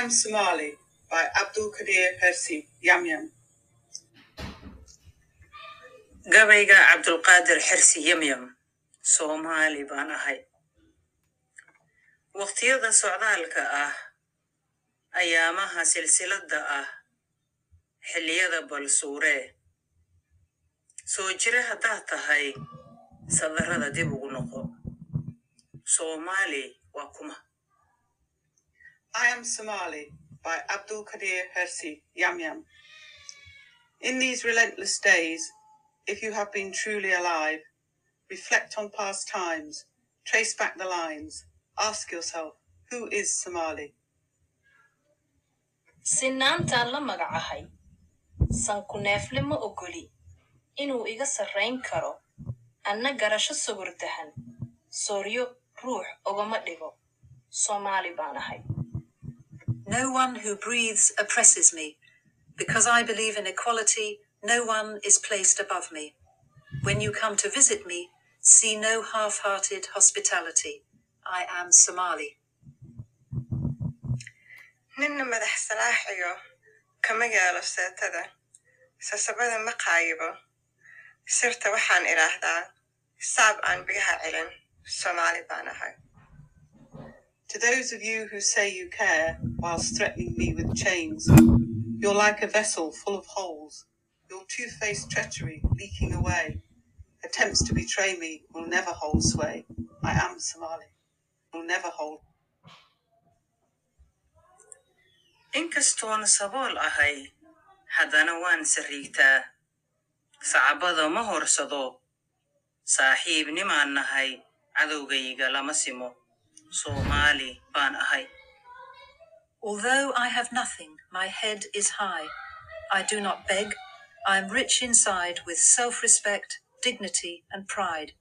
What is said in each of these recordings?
am Somali by Abdul Qadir Persi, Yam Yam. gabayga cabdulqaadir xirsi yamyam soomaali baan ahay. Waqtiyada socdaalka ah ayaamaha silsiladda ah xilliyada balsuuree soo jire haddaad tahay sadarrada dib ugu noqo. Soomaali waa kuma I am Somali by Abdul Qadir Persi, Yam Yam. In these relentless days, if you have been truly alive, reflect on past times, trace back the lines, ask yourself, who is Somali? sinaantaan la magacahay sanku neefle ma ogoli inuu iga sarrayn karo anna garasho sawirdahan sooryo ruux ogama dhigo soomaali baan ahay No one who breathes oppresses me. Because I believe in equality, no one is placed above me. When you come to visit me, see no half hearted hospitality. I am Somali. ninna madax salaaxiyo kama yaalo seetada sasabada ma qaayibo sirta waxaan idhaahdaa saab aan biyaha celin soomaali baan ahay To those of you who say you care whilst threatening me with chains, you're like a vessel full of holes, your two faced treachery leaking away. Attempts to betray me will never hold sway. I am Somali, will never hold. inkastoon sabool ahay haddana waan sariigtaa sacabada ma horsado saaxiibnimaan nahay cadowgayga lama simo soomaali baan ahay Although I have nothing, my head is high. I do not beg. I am rich inside with self respect, dignity, and pride.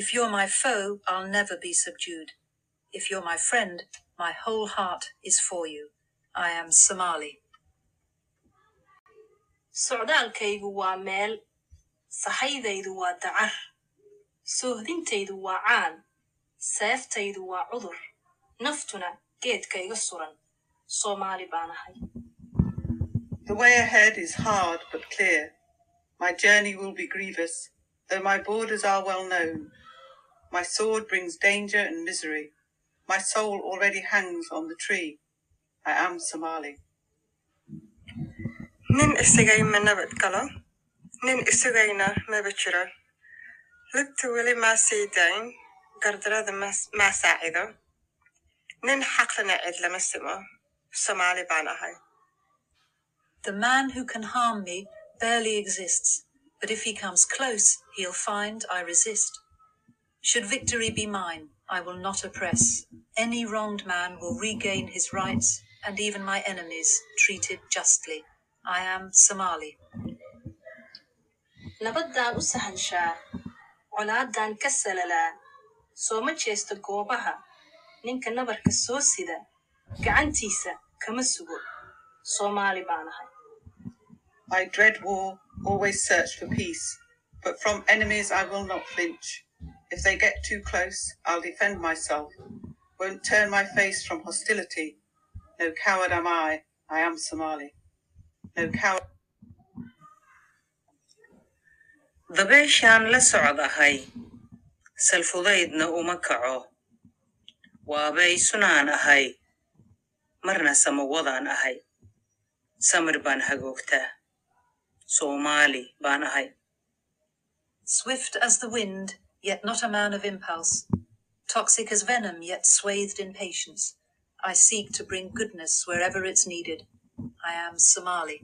If you're my foe, I'll never be subdued. If you're my friend, my whole heart is for you. I am Somali. socdaalkaygu waa meel sahaydaydu waa dacar soohdintaydu waa caan seeftaydu waa cudur naftuna geedka iga suran soomaali baan ahay The way ahead is hard but clear. My journey will be grievous, though my borders are well known. My sword brings danger and misery. My soul already hangs on the tree. I am Somali. nin isagay ma nabad galo nin isugayna maba jiro libta weli maa sii dayn gardarada mas- maa saacido nin xaqlina cid lama simo soomaali baan ahay The man who can harm me barely exists, but if he comes close, he'll find I resist. Should victory be mine, I will not oppress. Any wronged man will regain his rights, and even my enemies treated justly. I am Somali. nabaddaan u sahanshaa colaaddaan ka salalaa soo ma jeesto goobaha ninka nabarka soo sida gacantiisa kama sugo soomaali baan ahay I dread war, always search for peace, but from enemies I will not flinch. If they get too close, I'll defend myself. Won't turn my face from hostility. No coward am I. I am Somali. No coward. dabeeshaan la socdahay salfudaydna uma kaco waabay sunaan ahay marna samawadaan ahay samir baan hagoogtaa soomaali baan ahay Swift as the wind, yet not a man of impulse. Toxic as venom, yet swathed in patience. I seek to bring goodness wherever it's needed. I am Somali.